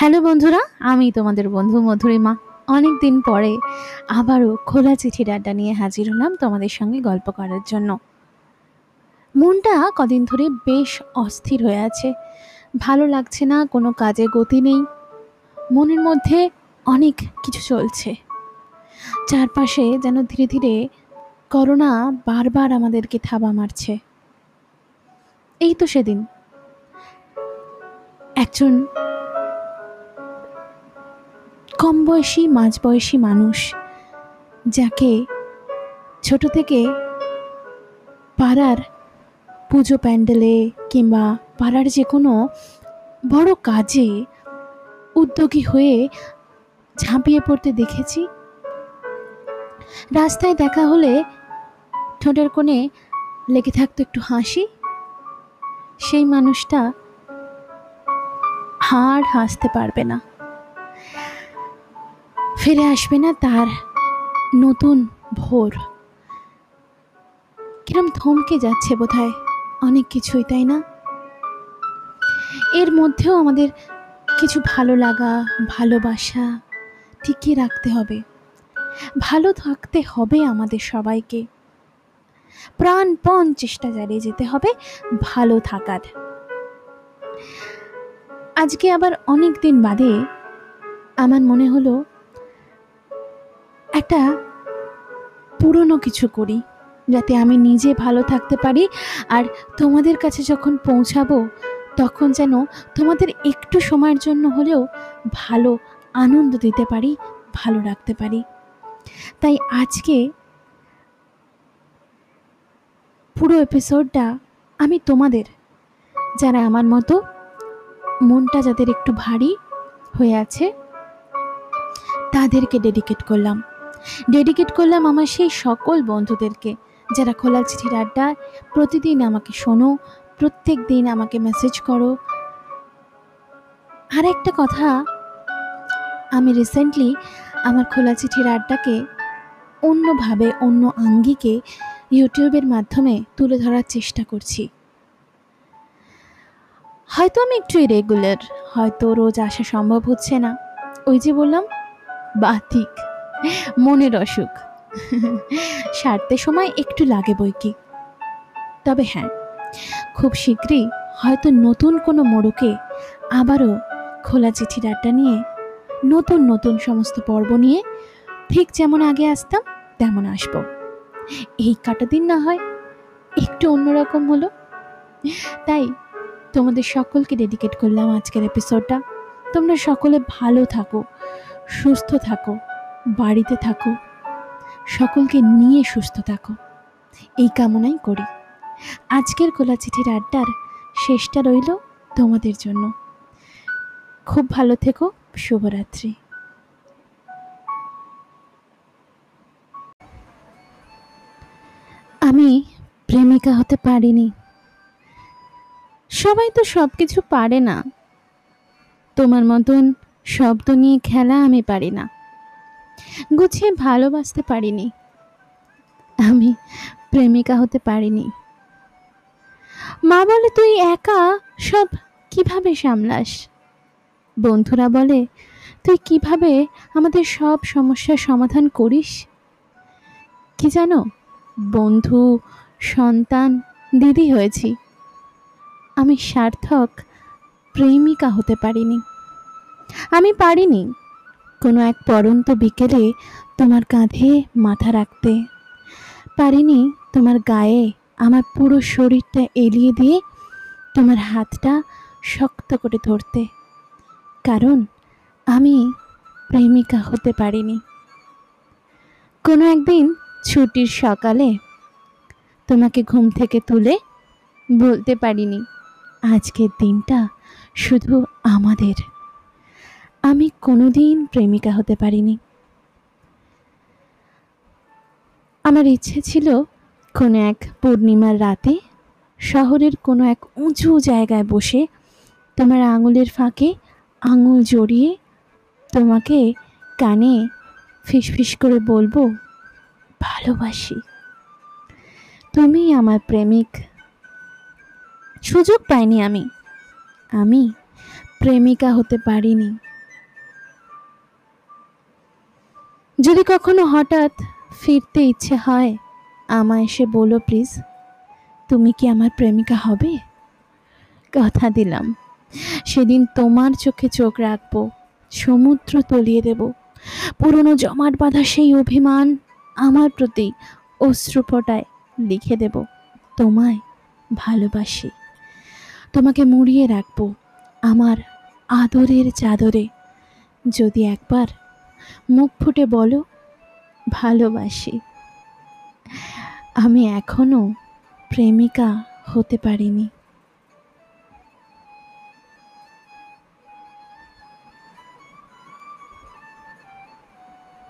Hello বন্ধুরা, আমি তোমাদের বন্ধু মধুরিমা। অনেক দিন পরে আবারও খোলা চিঠির আড্ডা নিয়ে হাজির হলাম তোমাদের সঙ্গে গল্প করার জন্য। মনটা কদিন ধরে বেশ অস্থির হয়ে আছে। ভালো লাগছে না, কোনো কাজে গতি নেই। মনের মধ্যে অনেক কিছু চলছে। চারপাশে যেন ধীরে ধীরে করোনা বারবার আমাদেরকে থাবা মারছে। এই তো সেদিন। একজন কম বয়সী মাঝবয়সী মানুষ যাকে ছোট থেকে পাড়ার পুজো প্যান্ডেলে কিংবা পাড়ার যে কোনো বড় কাজে উদ্যোগী হয়ে ঝাঁপিয়ে পড়তে দেখেছি। রাস্তায় দেখা হলে ঠোঁটের কোণে লেগে থাকতো একটু হাসি। সেই মানুষটা হাড় হাসতে পারবে না। ফিরে আসবে না তার নতুন ভোর। কিরম থমকে যাচ্ছে বোধহয় অনেক কিছুই, তাই না? এর মধ্যেও আমাদের কিছু ভালো লাগা, ভালোবাসা টিকিয়ে রাখতে হবে। ভালো থাকতে হবে আমাদের সবাইকে। প্রাণপণ চেষ্টা চালিয়ে যেতে হবে ভালো থাকার। আজকে আবার অনেক দিন বাদে আমার মনে হলো একটা পুরনো কিছু করি যাতে আমি নিজে ভালো থাকতে পারি আর তোমাদের কাছে যখন পৌঁছাবো, তখন যেন তোমাদের একটু সময়ের জন্য হলেও ভালো আনন্দ দিতে পারি, ভালো রাখতে পারি। তাই আজকে পুরো এপিসোডটা আমি তোমাদের, যারা আমার মতো মনটা যাদের একটু ভারী হয়ে আছে, তাদেরকে ডেডিকেট করলাম। ডেডিকেট করলাম আমার সেই সকল বন্ধুদেরকে, যারা খোলা চিঠির আড্ডা প্রতিদিন আমাকে শোনো, প্রত্যেক দিন আমাকে মেসেজ করো। আর একটা কথা, আমি রিসেন্টলি আমার খোলা চিঠির আড্ডাকে অন্যভাবে, অন্য আঙ্গিকে ইউটিউবের মাধ্যমে তুলে ধরার চেষ্টা করছি। হয়তো আমি একটু ইরেগুলার হয়তো রোজ আসা সম্ভব হচ্ছে না। ওই যে বললাম, বাতিক। মনের অসুখ। সারতে সময় একটু লাগে বই কি। তবে হ্যাঁ খুব শীঘ্রই হয়তো নতুন কোনো মোড়কে আবারও খোলা চিঠির আড্ডা নিয়ে নতুন নতুন সমস্ত পর্ব নিয়ে ঠিক যেমন আগে আসতাম, তেমন আসব। এই কাটা দিন না হয় একটু অন্যরকম হলো। তাই তোমাদের সকলকে ডেডিকেট করলাম আজকের এপিসোডটা তোমরা সকলে ভালো থাকো, সুস্থ থাকো। বাড়িতে থাকো। সকলকে নিয়ে সুস্থ থাকো। এই কামনাই করি। আজকের কোলা চিঠির আড্ডার শেষটা রইল তোমাদের জন্য। খুব ভালো থেকো। শুভরাত্রি। আমি প্রেমিকা হতে পারিনি। সবাই তো সব কিছু পারে না। তোমার মতন শব্দ নিয়ে খেলা আমি পারি না। গুছিয়ে ভালোবাসতে পারিনি। আমি প্রেমিকা হতে পারিনি। মা বলে, তুই একা সব কীভাবে সামলাস? বন্ধুরা বলে, তুই কীভাবে আমাদের সব সমস্যার সমাধান করিস? কি জানো, বন্ধু, সন্তান, দিদি হয়েছি। আমি সার্থক, প্রেমিকা হতে পারিনি। আমি পারিনি। কোনো এক পরন্ত বিকেলে তোমার কাঁধে মাথা রাখতে। পারিনি তোমার গায়ে আমার পুরো শরীরটা এলিয়ে দিয়ে তোমার হাতটা শক্ত করে ধরতে। কারণ আমি প্রেমিকা হতে পারিনি। কোনো একদিন ছুটির সকালে তোমাকে ঘুম থেকে তুলে বলতে পারিনি, আজকের দিনটা শুধু আমাদের। আমি কোনোদিন প্রেমিকা হতে পারিনি। আমার ইচ্ছে ছিল কোনো এক পূর্ণিমার রাতে শহরের কোনো এক উঁচু জায়গায় বসে তোমার আঙুলের ফাঁকে আঙুল জড়িয়ে তোমাকে কানে ফিসফিস করে বলব, ভালোবাসি। তুমি আমার প্রেমিক। সুযোগ পাইনি আমি। আমি প্রেমিকা হতে পারিনি। যদি কখনো হঠাৎ ফিরতে ইচ্ছে হয়, আমায় এসে বলো প্লিজ। তুমি কি আমার প্রেমিকা হবে? কথা দিলাম। সেদিন তোমার চোখে চোখ রাখব, সমুদ্র তলিয়ে দেব। পুরনো জমাট বাঁধা সেই অভিমান আমার প্রতি অশ্রুপটায় লিখে দেব। তোমায় ভালোবাসি। তোমাকে মুড়িয়ে রাখব আমার আদরের চাদরে। যদি একবার মুখ ফুটে বলো ভালোবাসি। আমি এখনও প্রেমিকা হতে পারিনি।